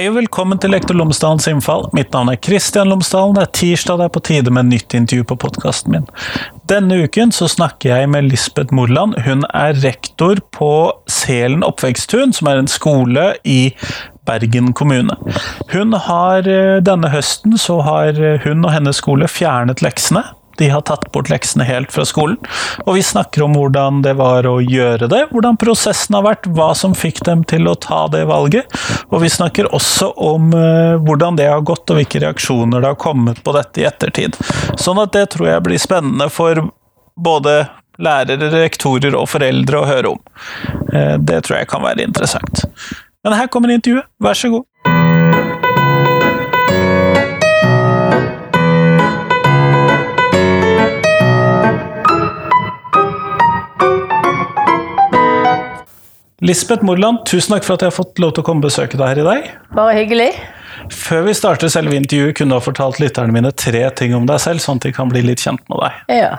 Hei og velkommen til Lektor Lomsdalens innfall. Mitt navn er Kristian Lomsdalen. Det er tirsdag, det er på tide med nytt intervju på podkasten min. Denne uken så snakker jeg med Lisbeth Morland. Hun er rektor på Selen oppveksttun, som er en skole i Bergen kommune. Hun har eh, Denne høsten så har hun og hennes skole fjernet leksene. De har tatt bort leksene helt fra skolen. Og vi snakker om hvordan det var å gjøre det, hvordan prosessen har vært, hva som fikk dem til å ta det valget. Og vi snakker også om uh, hvordan det har gått, og hvilke reaksjoner det har kommet på dette i ettertid. Sånn at det tror jeg blir spennende for både lærere, rektorer og foreldre å høre om. Uh, det tror jeg kan være interessant. Men her kommer intervjuet, vær så god. Lisbeth Morland, tusen takk for at jeg har fått lov til å komme og besøke deg her i dag. Bare hyggelig. Før vi starter selve intervjuet, kunne du ha fortalt lytterne mine tre ting om deg selv, sånn at de kan bli litt kjent med deg. Ja.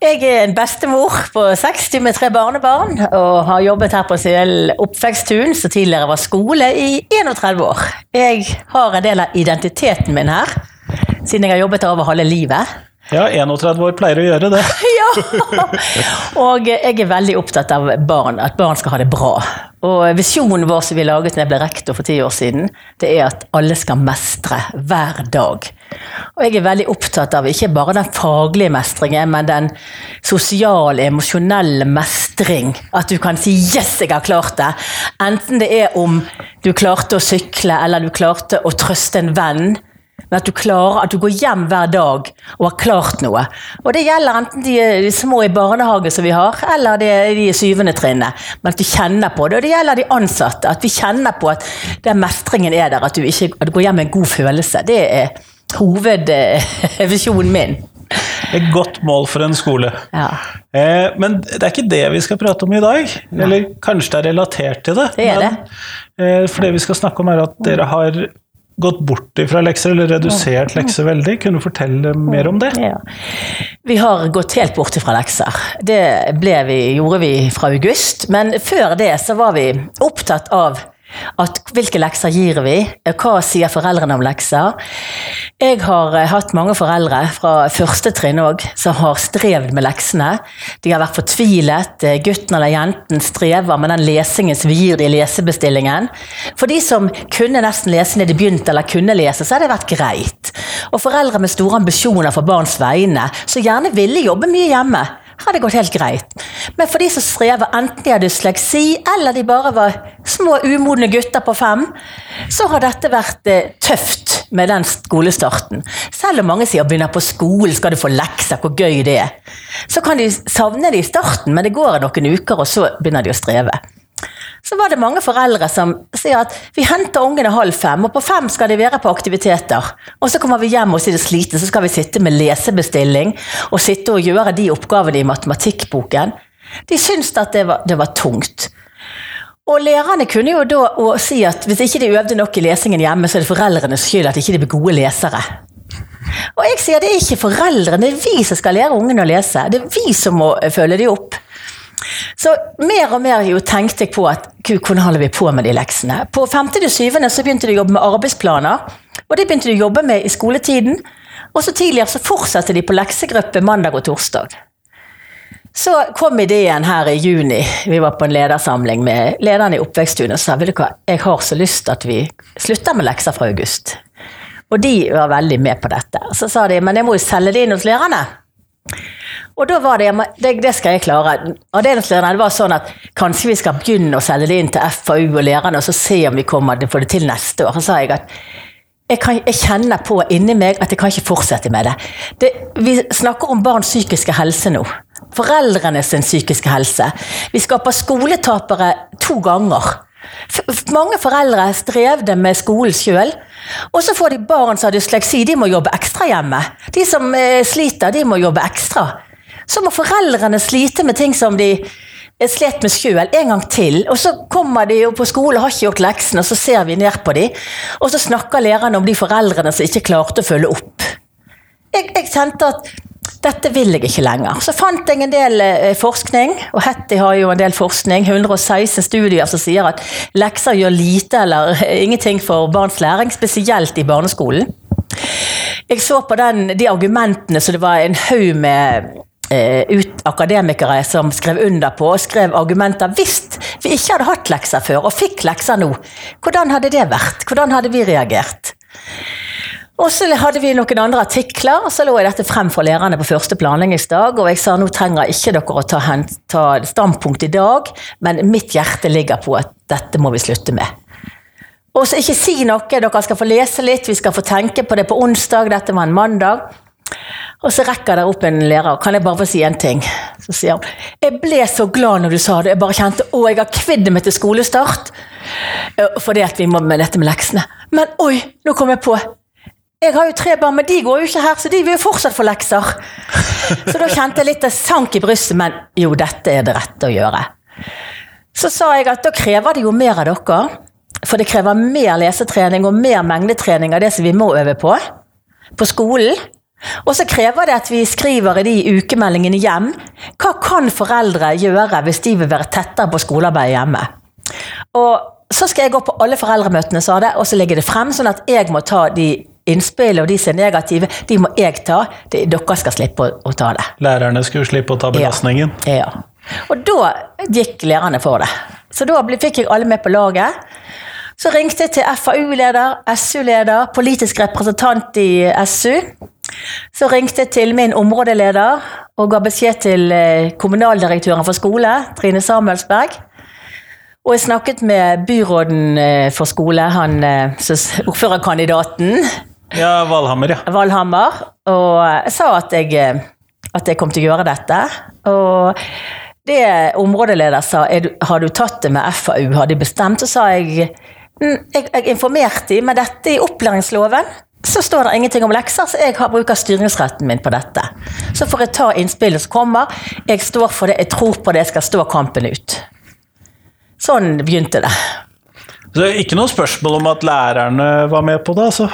Jeg er en bestemor på 60 med tre barnebarn, og har jobbet her på Sel oppveksttun, som tidligere var skole, i 31 år. Jeg har en del av identiteten min her, siden jeg har jobbet her over halve livet. Ja, 31 år pleier å gjøre det. ja! Og jeg er veldig opptatt av barn, at barn skal ha det bra. Og visjonen vår som vi laget da jeg ble rektor for ti år siden, det er at alle skal mestre hver dag. Og jeg er veldig opptatt av ikke bare den faglige mestringen, men den sosiale, emosjonelle mestring. At du kan si 'yes, jeg har klart det'. Enten det er om du klarte å sykle, eller du klarte å trøste en venn men at du klarer, at du går hjem hver dag og har klart noe. Og det gjelder enten de, de små i barnehage som vi har, eller de, de syvende trinnet. Men at du kjenner på det. Og det gjelder de ansatte. At vi kjenner på at den mestringen er der. At du, ikke, at du går hjem med en god følelse. Det er hovedvisjonen min. Et godt mål for en skole. Ja. Eh, men det er ikke det vi skal prate om i dag. Eller kanskje det er relatert til det. Det er men, det. Eh, for det vi skal snakke om, er at dere har gått bort fra lekser, eller redusert lekser veldig. Kunne du fortelle mer om det? Ja. Vi har gått helt bort fra lekser. Det vi, gjorde vi fra august. Men før det så var vi opptatt av at hvilke lekser gir vi? Hva sier foreldrene om lekser? Jeg har eh, hatt mange foreldre fra første trinn òg som har strevd med leksene. De har vært fortvilet. Eh, gutten eller jenten strever med den lesingen som vi gir i lesebestillingen. For de som kunne nesten lese når de begynte, eller kunne lese, så har det vært greit. Og foreldre med store ambisjoner for barns vegne, som gjerne ville jobbe mye hjemme har det gått helt greit. Men for de som strever, enten de har dysleksi eller de bare var små umodne gutter på fem, så har dette vært eh, tøft med den skolestarten. Selv om mange sier å begynne på skolen, skal du få lekser, hvor gøy det er. Så kan de savne det i starten, men det går noen uker, og så begynner de å streve så var det mange foreldre som sier at vi henter ungene halv fem, og på fem skal de være på aktiviteter. Og så kommer vi hjem og sier slite, så skal vi sitte med lesebestilling og sitte og gjøre de oppgavene i matematikkboken. De syntes at det var, det var tungt. Og lærerne kunne jo da si at hvis ikke de øvde nok i lesingen hjemme, så er det foreldrenes skyld at ikke de blir gode lesere. Og jeg sier det er ikke foreldrene, det er vi som skal lære ungene å lese. Det er vi som må følge dem opp. Så mer og mer jo tenkte jeg på at gud, hvordan holder vi på med de leksene. På 5. til 7. så begynte de å jobbe med arbeidsplaner, og det begynte de å jobbe med i skoletiden. Og så tidligere så fortsatte de på leksegruppe mandag og torsdag. Så kom ideen her i juni. Vi var på en ledersamling med lederen i Oppveksttunet og sa vet du hva, jeg har så lyst at vi slutter med lekser fra august. Og de var veldig med på dette. Så sa de men jeg må jo selge det inn hos lærerne. Og da var det, det, det skal jeg klare. Avdelingslederen det var sånn at kanskje vi skal begynne å selge det inn til FAU og lærerne, og så se om vi kommer til å få det til neste år. Så sa jeg at jeg, kan, jeg, kjenner på inni meg at jeg kan ikke fortsette med det. det. Vi snakker om barns psykiske helse nå. Foreldrenes psykiske helse. Vi skaper skoletapere to ganger. Mange foreldre strevde med skolen sjøl. Og så får de barn som har dysleksi, de må jobbe ekstra hjemme. De som eh, sliter, de må jobbe ekstra så må foreldrene slite med ting som de slet med sjøl en gang til. Og så kommer de jo på skole og har ikke gjort leksene, og så ser vi ned på dem. Og så snakker lærerne om de foreldrene som ikke klarte å følge opp. Jeg, jeg kjente at dette vil jeg ikke lenger. Så fant jeg en del eh, forskning, og Hetty har jo en del forskning, 116 studier som sier at lekser gjør lite eller eh, ingenting for barns læring, spesielt i barneskolen. Jeg så på den, de argumentene så det var en haug med ut akademikere som skrev under på og skrev argumenter hvis vi ikke hadde hatt lekser før og fikk lekser nå. Hvordan hadde det vært? Hvordan hadde vi reagert? Og så hadde vi noen andre artikler, og så lå jeg dette frem for lærerne på første planleggingsdag, og jeg sa nå trenger ikke dere å ta, ta standpunkt i dag, men mitt hjerte ligger på at dette må vi slutte med. Og så ikke si noe, dere skal få lese litt, vi skal få tenke på det på onsdag, dette var en mandag. Og så rekker der opp en lærer. Kan jeg bare få si en ting? Så sier han Jeg ble så glad når du sa det. Jeg bare kjente å, jeg har kvidd meg til skolestart. Fordi at vi må med dette med leksene. Men oi, nå kom jeg på. Jeg har jo tre barn, men de går jo ikke her, så de vil jo fortsatt få lekser. Så da kjente jeg litt det sank i brystet, men jo, dette er det rette å gjøre. Så sa jeg at da krever det jo mer av dere. For det krever mer lesetrening og mer mengdetrening av det som vi må øve på. På skolen. Og så krever det at vi skriver i de ukemeldingene hjem. Hva kan foreldre gjøre hvis de vil være tettere på skolearbeidet hjemme? Og så skal jeg gå på alle foreldremøtene, sa det, og så legger det frem, sånn at jeg må ta de innspillene og de som er negative, de må jeg ta. De, dere skal slippe å, å, ta det. Lærerne skulle slippe å ta belastningen? Ja. ja. Og da gikk lærerne for det. Så da fikk jeg alle med på laget. Så ringte jeg til FAU-leder, SU-leder, politisk representant i SU. Så ringte jeg til min områdeleder og ga beskjed til eh, kommunaldirektøren for skole, Trine Samuelsberg. Og jeg snakket med byråden eh, for skole, han eh, ordførerkandidaten. Ja, Valhammer, ja. Valhammer. Og jeg sa at jeg, at jeg kom til å gjøre dette. Og det områdeleder sa har du tatt det med FAU, har de bestemt? Så sa jeg jeg, jeg informerte dem, men dette i opplæringsloven så står det ingenting om lekser, så jeg har, bruker styringsretten min på dette. Så får jeg ta innspillet som kommer. Jeg står for det, jeg tror på det, jeg skal stå kampen ut. Sånn begynte det. Så det er ikke noe spørsmål om at lærerne var med på det, altså?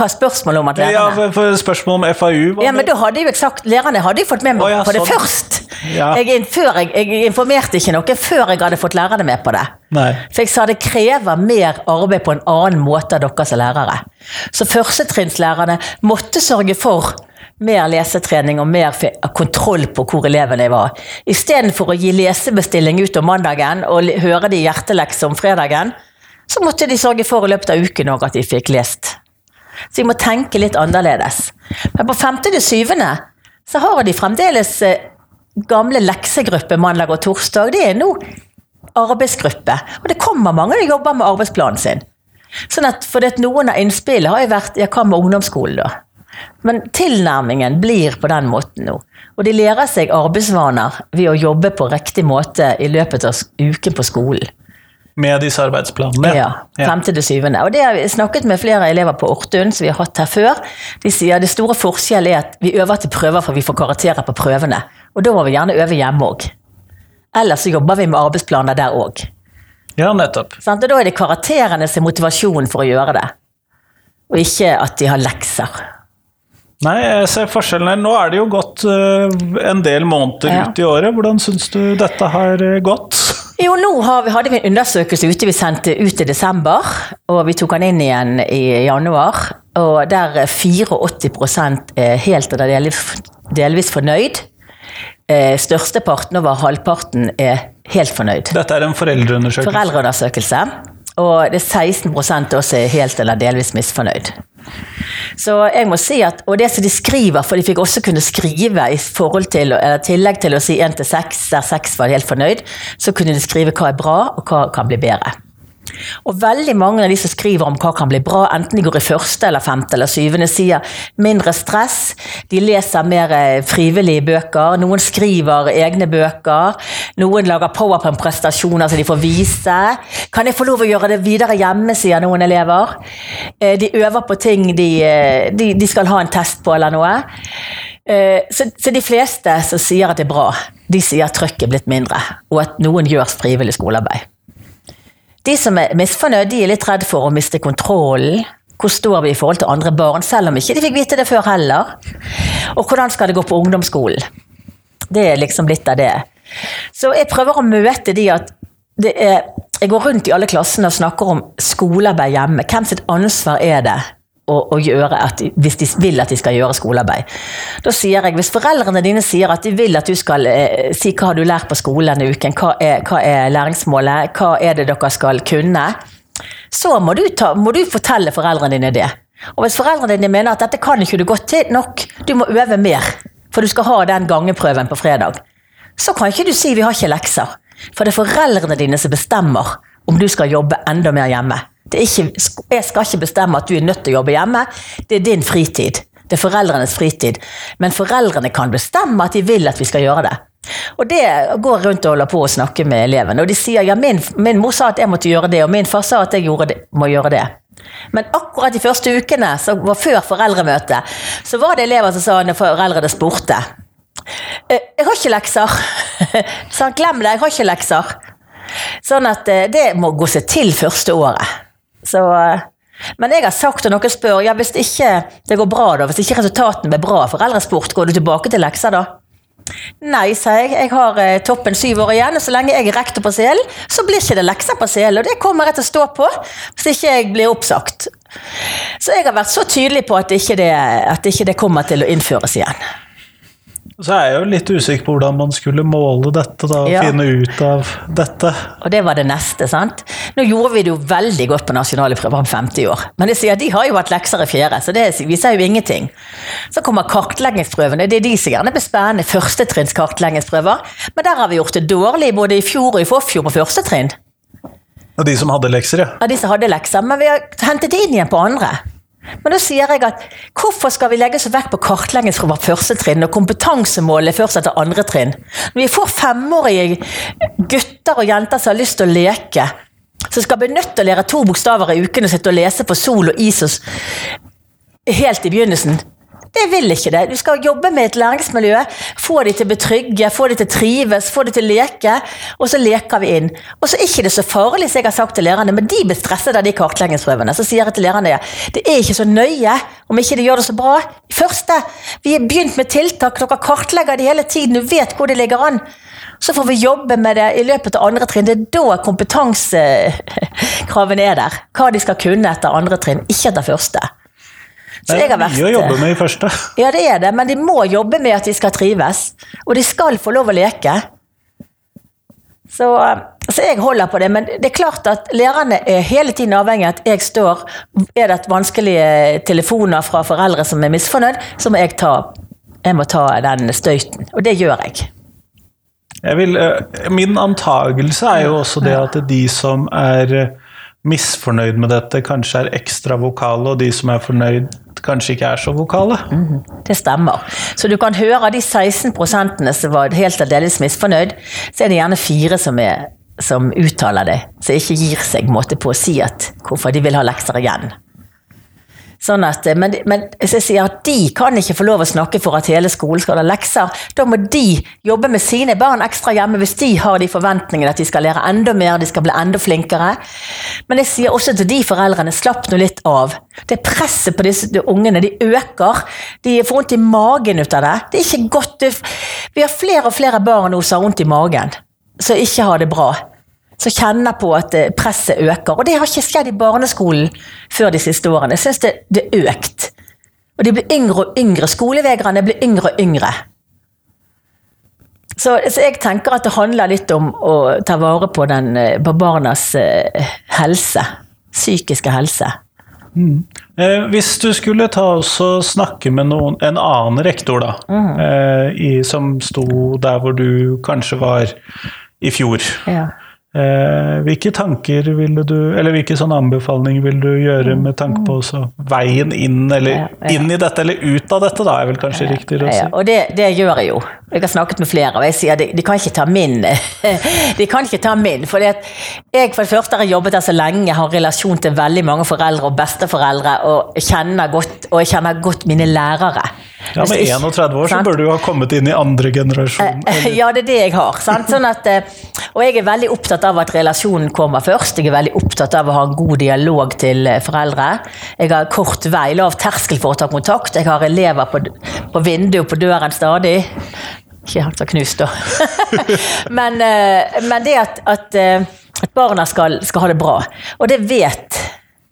Hva spørsmålet om at lærerne Ja, for Spørsmål om FAU var Ja, men da hadde jeg sagt, Lærerne hadde jo fått med meg oh, ja, på det sånn. først. Ja. Jeg, jeg, jeg, informerte ikke noe før jeg hadde fått lærerne med på det. Nei. For jeg sa det krever mer arbeid på en annen måte av dere som lærere. Så førstetrinnslærerne måtte sørge for mer lesetrening og mer kontroll på hvor elevene var. Istedenfor å gi lesebestilling ut om mandagen og høre de hjertelekser om fredagen, så måtte de sørge for i løpet av uken at de fikk lest. Så jeg må tenke litt annerledes. Men på femte til syvende så har de fremdeles eh, gamle leksegrupper mandag og torsdag. Det er nå arbeidsgruppe. Og det kommer mange som jobber med arbeidsplanen sin. Sånn at, for det, Noen av innspillene har jo vært ja, hva med ungdomsskolen, da? Men tilnærmingen blir på den måten nå. Og de lærer seg arbeidsvaner ved å jobbe på riktig måte i løpet av uken på skolen. Med disse arbeidsplanene? Ja. Femte til syvende. Og det har vi snakket med flere elever på Ortun som vi har hatt her før. De sier at det store forskjellen er at vi øver til prøver for vi får karakterer på prøvene. Og da må vi gjerne øve hjemme òg. Ellers så jobber vi med arbeidsplaner der òg. Ja, nettopp. Og da er det karakterene som er motivasjonen for å gjøre det. Og ikke at de har lekser. Nei, jeg ser forskjellen her. Nå er det jo gått uh, en del måneder ja. ut i året. Hvordan syns du dette har uh, gått? Jo, nå vi, hadde vi en undersøkelse ute vi sendte ut i desember. Og vi tok den inn igjen i januar. Og der 84 er helt eller delvis, delvis fornøyd. Eh, størsteparten, over halvparten, er helt fornøyd. Dette er en foreldreundersøkelse? Foreldreundersøkelse. Og det er 16% også er helt eller delvis misfornøyd. Så jeg må si at, Og det som de skriver, for de fikk også kunne skrive i forhold til, eller tillegg til å si 1 til 6, der 6 var helt fornøyd, så kunne de skrive hva er bra, og hva kan bli bedre. Og veldig mange av de som skriver om hva kan bli bra, enten de går i første eller femte eller syvende, sier mindre stress, de leser mer eh, frivillige bøker, noen skriver egne bøker, noen lager powerpoint-prestasjoner så de får vise. Kan jeg få lov å gjøre det videre hjemme, sier noen elever. Eh, de øver på ting de, eh, de, de skal ha en test på eller noe. Så, så, de fleste som sier at det er bra, de sier at trøkket er blitt mindre, og at noen gjør frivillig skolearbeid. De som er misfornøyd, de er litt redd for å miste kontrollen. Hvor står vi i forhold til andre barn, selv om ikke de fikk vite det før heller? Og hvordan skal det gå på ungdomsskolen? Det er liksom litt av det. Så jeg prøver å møte de at er, jeg går rundt i alle klassene og snakker om skolearbeid hjemme. Hvem sitt ansvar er det å, gjøre at, hvis de vil at de skal gjøre skolearbeid? Da sier jeg, Hvis foreldrene dine sier at de vil at du skal eh, si hva har du lært på skolen denne uken, hva er, hva er læringsmålet, hva er det dere skal kunne, så må du, ta, må du fortelle foreldrene dine det. Og hvis foreldrene dine mener at dette kan ikke du godt til nok, du må øve mer, for du skal ha den gangeprøven på fredag, så kan ikke du si vi har ikke lekser. For det er foreldrene dine som bestemmer om du skal jobbe enda mer hjemme. Ikke, jeg skal ikke bestemme at du er nødt til å jobbe hjemme. Det er din fritid. Det er foreldrenes fritid. Men foreldrene kan bestemme at de vil at vi skal gjøre det. Og det går rundt og holder på å snakke med elevene. Og de sier ja, min, min, mor sa at jeg måtte gjøre det, og min far sa at jeg det, må gjøre det. Men akkurat de første ukene, som var før foreldremøtet, så var det elever som sa når foreldrene spurte Eh, jeg har ikke lekser. Så han glem det, jeg har ikke lekser. Sånn at eh, det må gå seg til første året. Så, eh, men jeg har sagt, og noen spør ja, hvis ikke det går bra, da, hvis ikke resultatene blir bra, foreldresport, går du tilbake til lekser da? Nei, sa jeg. Jeg har eh, toppen syv år igjen, og så lenge jeg er rektor på Selen, så blir ikke det lekser på Selen. Og det kommer jeg til å stå på hvis ikke jeg blir oppsagt. Så jeg har vært så tydelig på at ikke det, at ikke det kommer til å innføres igjen. Så er jeg jo litt usikker på hvordan man skulle måle dette, da, ja. finne ut av dette. Og det var det neste, sant. Nå gjorde vi det jo veldig godt på nasjonale prøver om 50 år. Men det sier de har jo hatt lekser i fjerde, så det viser jo ingenting. Så kommer kartleggingsprøvene, det er de som gjerne blir spennende. Førstetrinns kartleggingsprøver. Men der har vi gjort det dårlig både i fjor og i forfjor på første trinn. Og de som hadde lekser, ja. Ja, de som hadde lekser. Men vi har hentet det inn igjen på andre. Men da sier jeg at hvorfor skal vi legge så vekk på kartlegging fra første trinn, og kompetansemålet først etter andre trinn? Når vi får femårige gutter og jenter som har lyst til å leke, som skal til å lære to bokstaver i uken og sitte og lese på sol og is helt i begynnelsen, det vil ikke det. Du skal jobbe med et læringsmiljø, få de til å betrygge, få de til å trives, få de til å leke, og så leker vi inn. Og så er ikke det så farlig, som jeg har sagt til lærerne, men de blir stresset av de kartleggingsprøvene. Så sier jeg til lærerne det er ikke så nøye om ikke de gjør det så bra. Første, vi har begynt med tiltak, dere kartlegger det hele tiden, du vet hvor det ligger an. Så får vi jobbe med det i løpet av andre trinn. Det er da kompetansekravene er der. Hva de skal kunne etter andre trinn, ikke etter første. Så det er mye å jobbe med i første. Ja, det er det, men de må jobbe med at de skal trives. Og de skal få lov å leke. Så, så, jeg holder på det, men det er klart at lærerne er hele tiden avhengig av at jeg står Er det vanskelige telefoner fra foreldre som er misfornøyd, så må jeg ta, jeg må ta den støyten. Og det gjør jeg. jeg vil, eh, min antagelse er jo også det at de som er misfornøyd med dette, kanskje er ekstra vokale, og de som er fornøyd, kanskje ikke er så vokale. Mm, det stemmer. Så du kan høre av de 16 prosentene som var helt aldeles misfornøyd, så er det gjerne fire som, er, som uttaler det, som ikke gir seg måte på å si at hvorfor de vil ha lekser igjen. Sånn at, eh, men, men jeg sier at de kan ikke få lov å snakke for at hele skolen skal ha lekser. Da må de jobbe med sine barn ekstra hjemme hvis de har de forventningene at de skal lære enda mer, de skal bli enda flinkere. Men jeg sier også til de foreldrene, slapp nå litt av. Det presset på disse ungene, de øker. De får vondt i magen ut av det. Det er ikke godt. Vi har flere og flere barn nå som har vondt i magen, som ikke har det bra som kjenner på at eh, presset øker. Og det har ikke skjedd i barneskolen før de siste årene. Jeg syns det, det er økt. Og de blir yngre og yngre. Skolevegrene blir yngre og yngre. Så, så, jeg tenker at det handler litt om å ta vare på, den, eh, på barnas uh, helse. Psykiske helse. Mm. Eh, hvis du skulle ta og snakke med noen, en annen rektor, da, mm. eh, i, som sto der hvor du kanskje var i fjor. Ja. Eh, hvilke tanker ville du, eller hvilke sånne anbefalinger vil du gjøre med tanke på også veien inn, eller ja, ja. inn i dette, eller ut av dette, da, er vel kanskje ja, riktigere å si. Og det, det, gjør jeg jo. Jeg har snakket med flere, og jeg sier de, de kan ikke ta min. de kan ikke ta min, for jeg for det første har jobbet der så lenge, har relasjon til veldig mange foreldre og besteforeldre, og kjenner godt, og jeg kjenner godt mine lærere. Ja, Med 31 år så bør du ha kommet inn i andre generasjon. Eh, ja, det er det jeg har. Sånn at, eh, Og jeg er veldig opptatt av at relasjonen kommer først. Jeg er veldig opptatt av å ha en god dialog til eh, foreldre. Jeg har kort vei, lav terskel for å ta kontakt. Jeg har elever på, på vinduet og på døren stadig. Ikke helt så knust, da. men, eh, men det at, at, eh, at barna skal, skal ha det bra, og det vet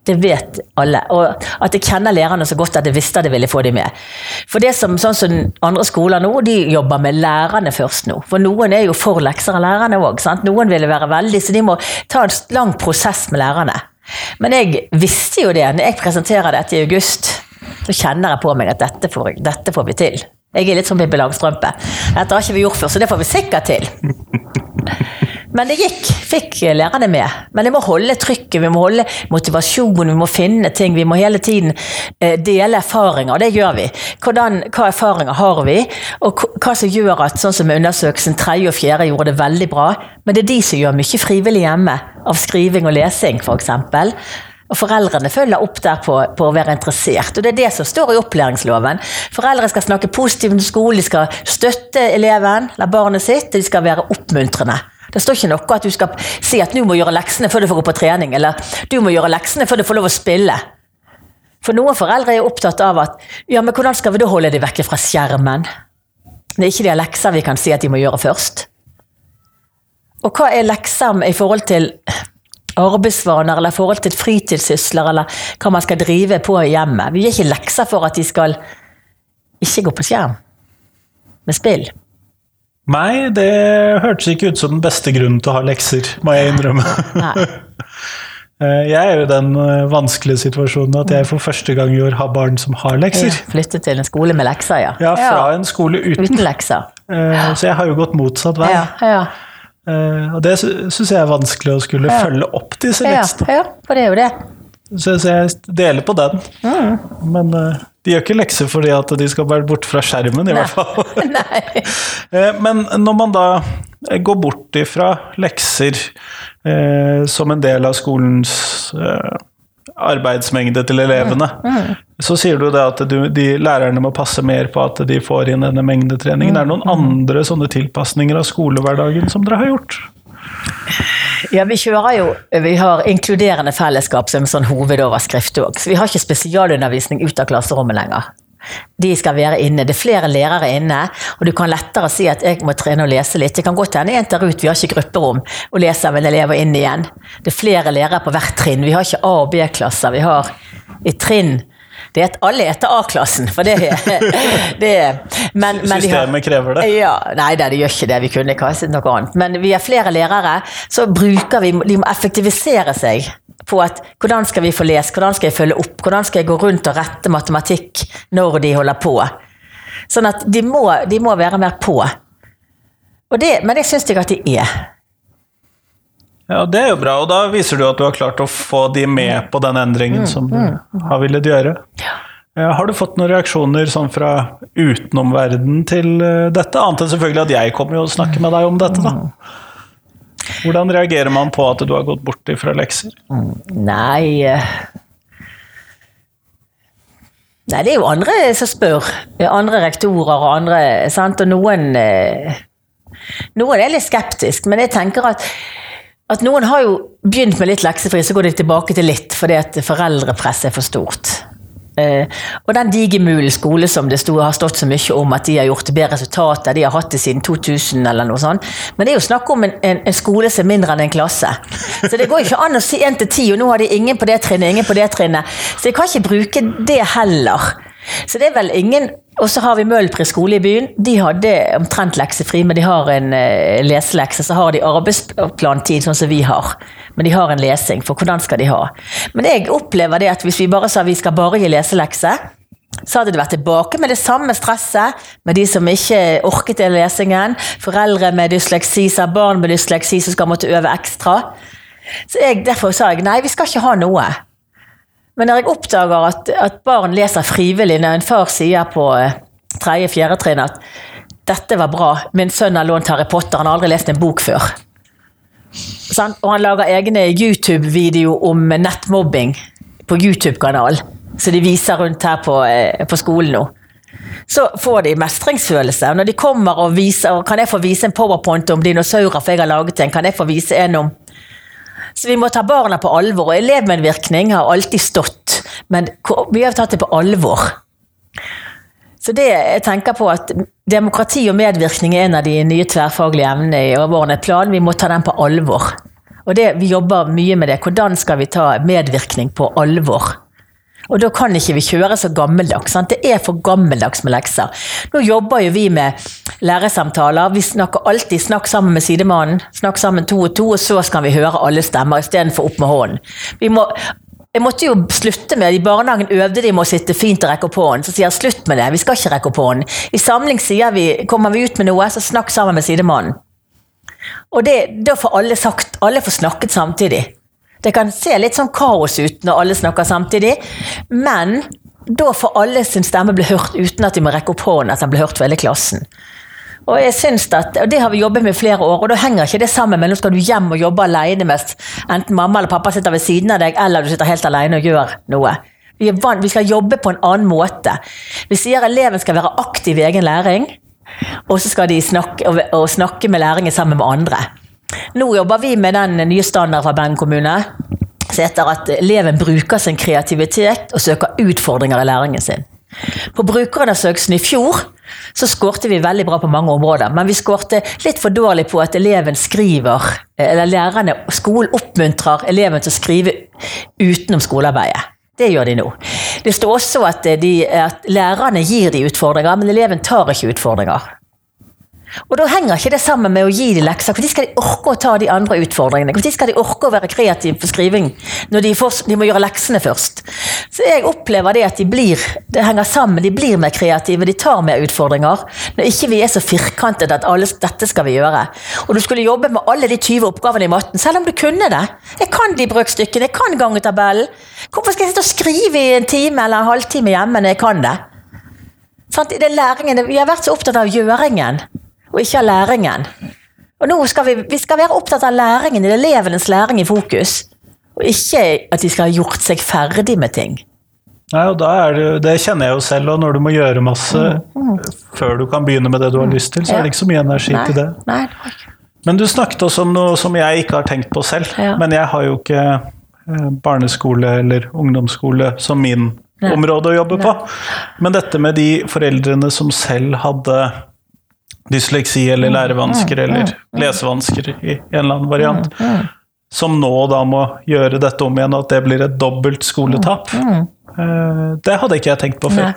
det vet alle. Og at jeg kjenner lærerne så godt at jeg visste at jeg ville få dem med. For det som, sånn som Andre skoler nå, de jobber med lærerne først nå. For noen er jo for lekser av lærerne òg. Noen vil være veldig, så de må ta en lang prosess med lærerne. Men jeg visste jo det. Når jeg presenterer dette i august, så kjenner jeg på meg at dette får, dette får vi til. Jeg er litt som Pippi Langstrømpe. Dette har ikke vi gjort før, så det får vi sikkert til. Men det gikk. Fikk lærerne med. Men jeg må holde trykket, vi må holde motivasjonen, vi må finne ting. Vi må hele tiden eh, dele erfaringer, og det gjør vi. Hvordan, hva erfaringer har vi, og hva som gjør at sånn som undersøkelsen tredje og fjerde gjorde det veldig bra, men det er de som gjør mye frivillig hjemme, av skriving og lesing f.eks. Og foreldrene følger opp der på, på, å være interessert. Og det er det som står i opplæringsloven. Foreldre skal snakke positivt om skolen, de skal støtte eleven eller barnet sitt, og de skal være oppmuntrende. Det står ikke noe at du skal si at du må gjøre leksene før du får gå på trening, eller du må gjøre leksene før du får lov å spille. For noen foreldre er opptatt av at ja, men hvordan skal vi da holde dem vekke fra skjermen? Det er ikke de lekser vi kan si at de må gjøre først. Og hva er lekser i forhold til arbeidsvaner eller i forhold til fritidssysler eller hva man skal drive på i hjemmet? Vi gir ikke lekser for at de skal ikke gå på skjerm med spill. Nei, det hørtes ikke ut som den beste grunnen til å ha lekser, må jeg innrømme. Eh, jeg er jo i den eh, vanskelige situasjonen at jeg for første gang i år har barn som har lekser. Ja, flyttet til en skole med lekser, ja. Ja, fra ja. en skole uten. uten lekser. Eh, så jeg har jo gått motsatt vei. Ja, og det syns jeg er vanskelig å skulle følge opp disse leksene. Ja, for det er jo det. Så jeg deler på den. Mm. Men de gjør ikke lekser fordi at de skal være borte fra skjermen, i Nei. hvert fall. Nei. men når man da går bort ifra lekser eh, som en del av skolens eh, arbeidsmengde til elevene, mm. Mm. så sier du det at du, de lærerne må passe mer på at de får inn denne mengdetreningen. Mm. Er det noen andre sånne tilpasninger av skolehverdagen som dere har gjort? Ja, vi kjører jo Vi har inkluderende fellesskap som en sånn hovedoverskrift òg. Så vi har ikke spesialundervisning ut av klasserommet lenger. De skal være inne. Det er flere lærere inne, og du kan lettere si at jeg må trene og lese litt. Det kan godt hende en tar ut, vi har ikke grupperom, og leser med elever inn igjen. Det er flere lærere på hvert trinn. Vi har ikke A- og B-klasser. Vi har i trinn at alle etter A-klassen, for det, det men, men Systemet har, krever det? Ja, nei, det, det gjør ikke det. Vi kunne ikke ha noe annet. Men vi er flere lærere, så bruker vi De må effektivisere seg på at hvordan skal vi få lest, hvordan skal jeg følge opp, hvordan skal jeg gå rundt og rette matematikk når de holder på. Sånn at de må, de må være mer på. Det, men det syns jeg at de er. Ja, Det er jo bra, og da viser du at du har klart å få de med på den endringen mm, som du mm. har villet gjøre. Har du fått noen reaksjoner sånn fra utenomverden til eh, dette? Annet enn selvfølgelig at jeg kommer og snakker med deg om dette, da. Hvordan reagerer man på at du har gått bort fra lekser? Nei eh, Nei, det er jo andre som spør. Andre rektorer og andre. Sant? Og noen eh, Noen er litt skeptisk, men jeg tenker at at noen har jo begynt med litt leksefri, så går de tilbake til litt fordi at foreldrepresset er for stort. Uh, og den Digermulen skole som det stod, har stått så mye om at de har gjort bedre resultater, de har hatt det siden 2000 eller noe sånt. Men det er jo snakk om en, en, en skole som er mindre enn en klasse. Så det går ikke an å si 1 til 10, og nå har de ingen på det trinnet, ingen på det trinnet. Så jeg kan ikke bruke det heller. Så det er vel ingen Og så har vi Møhlpri skole i byen. De hadde omtrent leksefri, men de har en uh, leselekse. Så har de arbeidsplantid, sånn som vi har. Men de har en lesing, for hvordan skal de ha? Men jeg opplever det at hvis vi bare sa vi skal bare gi leselekse, så hadde det vært tilbake med det samme stresset med de som ikke orket den lesingen. Foreldre med dysleksi, sa barn med dysleksi som skal måtte øve ekstra. Så jeg, Derfor sa jeg nei, vi skal ikke ha noe. Men når jeg oppdager at, at barn leser frivillig, når en far sier på eh, tredje-fjerde trinn at 'dette var bra, min sønn har lånt Harry Potter, han har aldri lest en bok før'. Sånn? Og han lager egne YouTube-video om nettmobbing på YouTube-kanalen. så de viser rundt her på, eh, på skolen nå. så får de mestringsfølelse. Når de kommer og viser, og kan jeg få vise en powerpoint om dinosaurer, for jeg har laget en, kan jeg få vise en om Så vi må ta barna på alvor. Og elevmedvirkning har alltid stått, men vi har tatt det på alvor. Så det jeg tenker på at Demokrati og medvirkning er en av de nye tverrfaglige emnene i overordnet plan. Vi må ta den på alvor. Og det, Vi jobber mye med det. Hvordan skal vi ta medvirkning på alvor? Og da kan ikke vi kjøre så gammeldags. Sant? Det er for gammeldags med lekser. Nå jobber jo vi med læresamtaler. Vi snakker alltid 'snakk sammen med sidemannen'. Snakk sammen to og to, og så skal vi høre alle stemmer istedenfor opp med hånden. Vi må jeg måtte jo slutte med. I barnehagen øvde de med å sitte fint og rekke opp hånden. Så sier jeg slutt med det, vi skal ikke rekke opp hånden. I samling sier vi kommer vi ut med noe, så snakk sammen med sidemannen. Og det, da får alle sagt, alle får snakket samtidig. Det kan se litt sånn kaos ut når alle snakker samtidig, men da får alle sin stemme bli hørt uten at de må rekke opp hånden, at den blir hørt for hele klassen. Og jeg synes at, og Det har vi jobbet med i flere år, og da henger ikke det sammen med nå skal du hjem og jobbe alene mens enten mamma eller pappa sitter ved siden av deg, eller du sitter helt alene og gjør noe. Vi, vant, vi skal jobbe på en annen måte. Vi sier eleven skal være aktiv i egen læring, og så skal de snakke, og, snakke med læringen sammen med andre. Nå jobber vi med den nye standarden fra Bergen kommune. som heter at eleven bruker sin kreativitet og søker utfordringer i læringen sin. På brukerundersøkelsen i fjor så skårte vi veldig bra på mange områder, men vi skårte litt for dårlig på at eleven skriver, eller lærerne, skolen oppmuntrer eleven til å skrive utenom skolearbeidet. Det gjør de nå. Det står også at, de, at lærerne gir de utfordringer, men eleven tar ikke utfordringer. Og da henger ikke det sammen med å gi de lekser. Når skal de orke å ta de andre utfordringene? Når skal de orke å være kreative på skriving når de, får, de, må gjøre leksene først? Så jeg opplever det at de blir det henger sammen, de blir mer kreative, de tar mer utfordringer. Når ikke vi er så firkantet at alle, dette skal vi gjøre. Og du skulle jobbe med alle de 20 oppgavene i matten, selv om du kunne det. Jeg kan de brøkstykkene, jeg kan gangetabellen. Hvorfor skal jeg sitte og skrive i en time eller en halvtime hjemme når jeg kan det? Det er læringen, Vi har vært så opptatt av gjøringen og ikke av læringen. Og nå skal vi, vi skal være opptatt av læringen, elevenes læring i fokus. Og ikke at de skal ha gjort seg ferdig med ting. Nei, og det, det kjenner jeg jo selv, og når du må gjøre masse mm, mm. før du kan begynne med det du har lyst til, så er det ikke så mye energi nei, til det. Nei, Men du snakket også om noe som jeg ikke har tenkt på selv. Ja. Men jeg har jo ikke eh, barneskole eller ungdomsskole som min nei. område å jobbe på. Men dette med de foreldrene som selv hadde dysleksi eller lærevansker eller lesevansker i en eller annen variant, som nå da må gjøre dette om igjen, og at det blir et dobbelt skoletap. Eh, det hadde ikke jeg tenkt på før.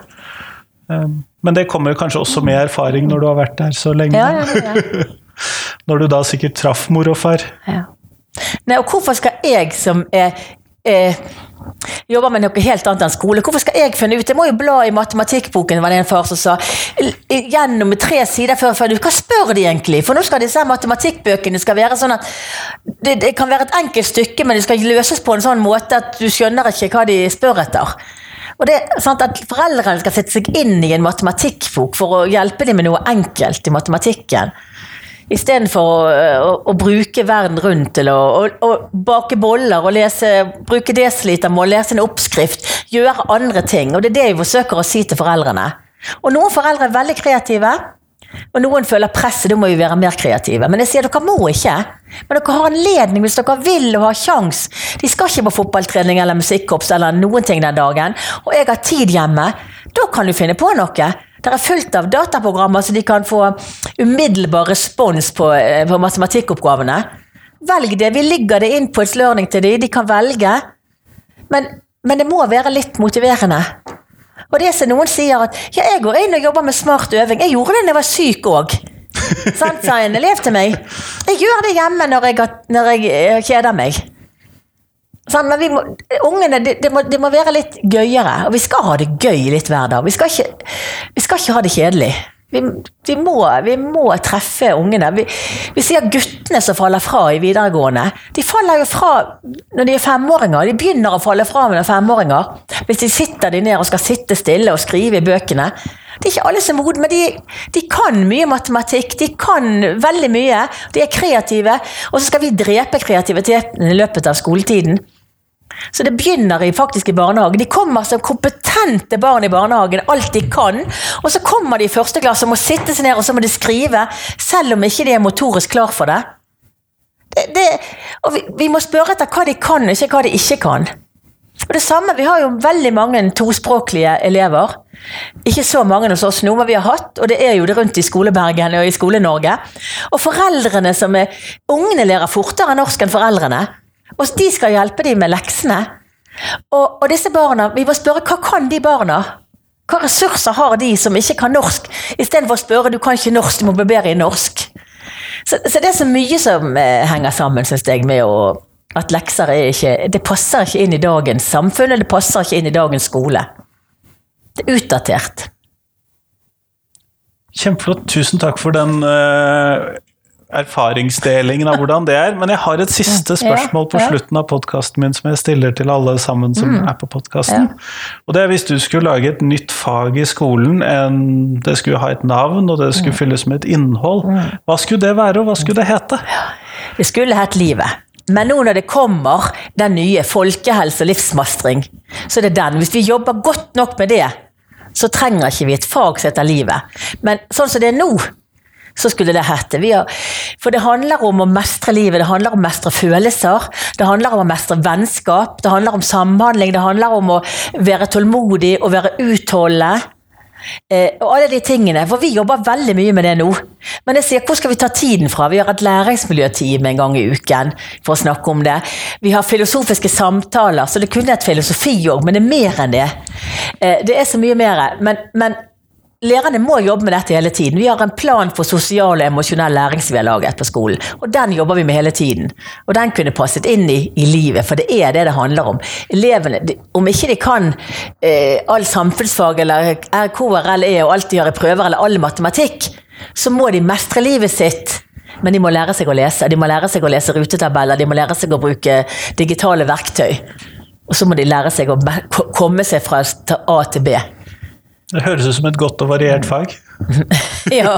Eh, men det kommer kanskje også med erfaring når du har vært der så lenge. Ja, ja, ja. når du da sikkert traff mor og far. Nei, og hvorfor skal jeg som er, er jobber med noe helt annet enn skole. Hvorfor skal jeg finne ut? Jeg må jo bla i matematikkboken, var det en far som sa. Gjennom tre sider før før Hva spør de egentlig? For nå skal disse matematikkbøkene skal være sånn at det, det, kan være et enkelt stykke, men det skal løses på en sånn måte at du skjønner ikke hva de spør etter. Og det er sant at Foreldrene skal sette seg inn i en matematikkbok for å hjelpe dem med noe enkelt i matematikken. Istedenfor å, å, å bruke verden rundt til å, å, å bake boller og lese, bruke desilitermål, lese en oppskrift, gjøre andre ting. Og det er det vi forsøker å si til foreldrene. Og noen foreldre er veldig kreative. Og noen føler presset, da må vi være mer kreative. Men jeg sier dere må ikke. Men dere har anledning hvis dere vil og har sjans. De skal ikke på fotballtrening eller musikkorps eller noen ting den dagen. Og jeg har tid hjemme. Da kan du finne på noe. Det er fullt av dataprogrammer så de kan få umiddelbar respons på, eh, på matematikkoppgavene. Velg det. Vi ligger det inn på et learning til dem. De kan velge. Men, men, det må være litt motiverende. Og det som noen sier at ja, jeg går inn og jobber med smart øving. Jeg gjorde det da jeg var syk òg. Sant, sa en elev til meg. Jeg gjør det hjemme når jeg, når jeg eh, kjeder meg. Sånn, men må, ungene, det, det, må, det, må, være litt gøyere. Og vi skal ha det gøy litt hver dag. Vi skal ikke, vi skal ikke ha det kjedelig. Vi, vi, må, vi må, treffe ungene. Vi, vi, sier guttene som faller fra i videregående. De faller jo fra når de er femåringer. De begynner å falle fra når de er femåringer. Hvis de sitter de ned og skal sitte stille og skrive i bøkene. Det er ikke alle som er modne, men de, de, kan mye matematikk. De kan veldig mye. De er kreative. Og så skal vi drepe kreativiteten i løpet av skoletiden. Så det begynner faktisk i barnehagen. De kommer som kompetente barn i barnehagen, alt de kan. Og så kommer de i første klasse og må sitte seg ned og så må de skrive, selv om ikke de er motorisk klar for det. det, det og vi, vi, må spørre etter hva de kan, ikke hva de ikke kan. Og det samme, Vi har jo veldig mange tospråklige elever. Ikke så mange hos oss nå, men vi har hatt, og det er jo det rundt i Skolebergen og i Skole-Norge. Og foreldrene som er Ungene lærer fortere norsk enn foreldrene. Og de skal hjelpe dem med leksene. Og, og, disse barna, vi må spørre hva kan de barna? Hva ressurser har de som ikke kan norsk? Istedenfor å spørre du kan ikke norsk, du må bli bedre i norsk. Så, så det er så mye som eh, henger sammen, syns jeg, med å, at lekser er ikke Det passer ikke inn i dagens samfunn, og det passer ikke inn i dagens skole. Det er utdatert. Kjempeflott. Tusen takk for den uh, erfaringsdelingen av hvordan det er. Men jeg har et siste spørsmål på slutten av podkasten min som jeg stiller til alle sammen som mm. er på podkasten. Og det er hvis du skulle lage et nytt fag i skolen, en, det skulle ha et navn, og det skulle mm. fylles med et innhold, mm. hva skulle det være, og hva skulle det hete? Det skulle hett Livet. Men nå når det kommer den nye folkehelse og livsmastring, så er det den. Hvis vi jobber godt nok med det, så trenger ikke vi et fag som heter Livet. Men sånn som det er nå, så skulle det hete. Har, for det handler om å mestre livet, det handler om å mestre følelser. Det handler om å mestre vennskap, det handler om samhandling, det handler om å være tålmodig og være utholdende. Eh, og alle de tingene, for Vi jobber veldig mye med det nå. Men jeg sier, hvor skal vi ta tiden fra? Vi har et læringsmiljøteam en gang i uken for å snakke om det. Vi har filosofiske samtaler, så det kunne et filosofi òg, men det er mer enn det. Eh, det er så mye mer. Men, men Lærerne må jobbe med dette hele tiden. Vi har en plan for sosial og emosjonell læring som vi har laget på skolen. Og den jobber vi med hele tiden. Og den kunne passet inn i, i livet, for det er det det handler om. Elevene, om ikke de kan eh, all samfunnsfag eller KRLE og alt de har i prøver, eller all matematikk, så må de mestre livet sitt. Men de må lære seg å lese. De må lære seg å lese rutetabeller, de må lære seg å bruke digitale verktøy. Og så må de lære seg å komme seg fra A til B. Det høres ut som et godt og variert fag. ja.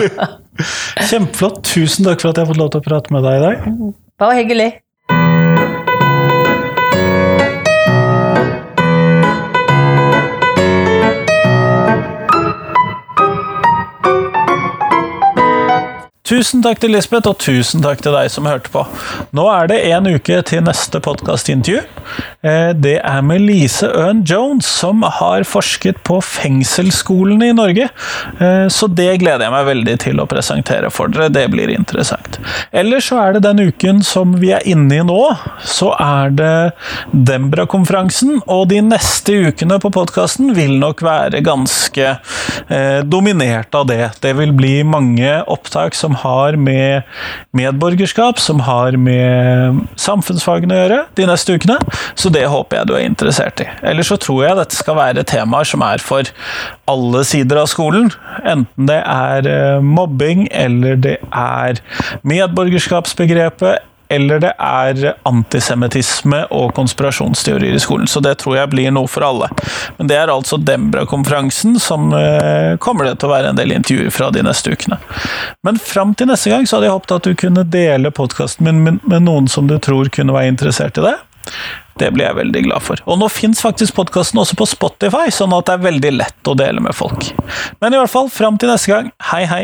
Kjempeflott. Tusen takk for at jeg har fått lov til å prate med deg i dag. Bare hyggelig. Tusen takk til Lisbeth, og tusen takk til deg som hørte på. Nå er det en uke til neste podkastintervju. Eh, det er med Lise Øhn Jones, som har forsket på fengselsskolene i Norge. Eh, så det gleder jeg meg veldig til å presentere for dere. Det blir interessant. Ellers så er det den uken som vi er inne i nå, så er det Dembra-konferansen. Og de neste ukene på podkasten vil nok være ganske eh, dominert av det. Det vil bli mange opptak som har med medborgerskap, som har med samfunnsfagene å gjøre, de neste ukene. Så det håper jeg du er interessert i. Ellers så tror jeg dette skal være temaer som er for alle sider av skolen. Enten det er eh, mobbing, eller det er medborgerskapsbegrepet, eller det er antisemittisme og konspirasjonsteorier i skolen. Så det tror jeg blir noe for alle. Men det er altså Dembra-konferansen som eh, kommer det til å være en del intervjuer fra de neste ukene. Men fram til neste gang så hadde jeg håpet at du kunne dele podkasten min med, noen som du tror kunne være interessert i det. Det blir jeg veldig glad for. Og nå fins faktisk podkasten også på Spotify, sånn at det er veldig lett å dele med folk. Men i hvert fall, fram til neste gang, hei hei!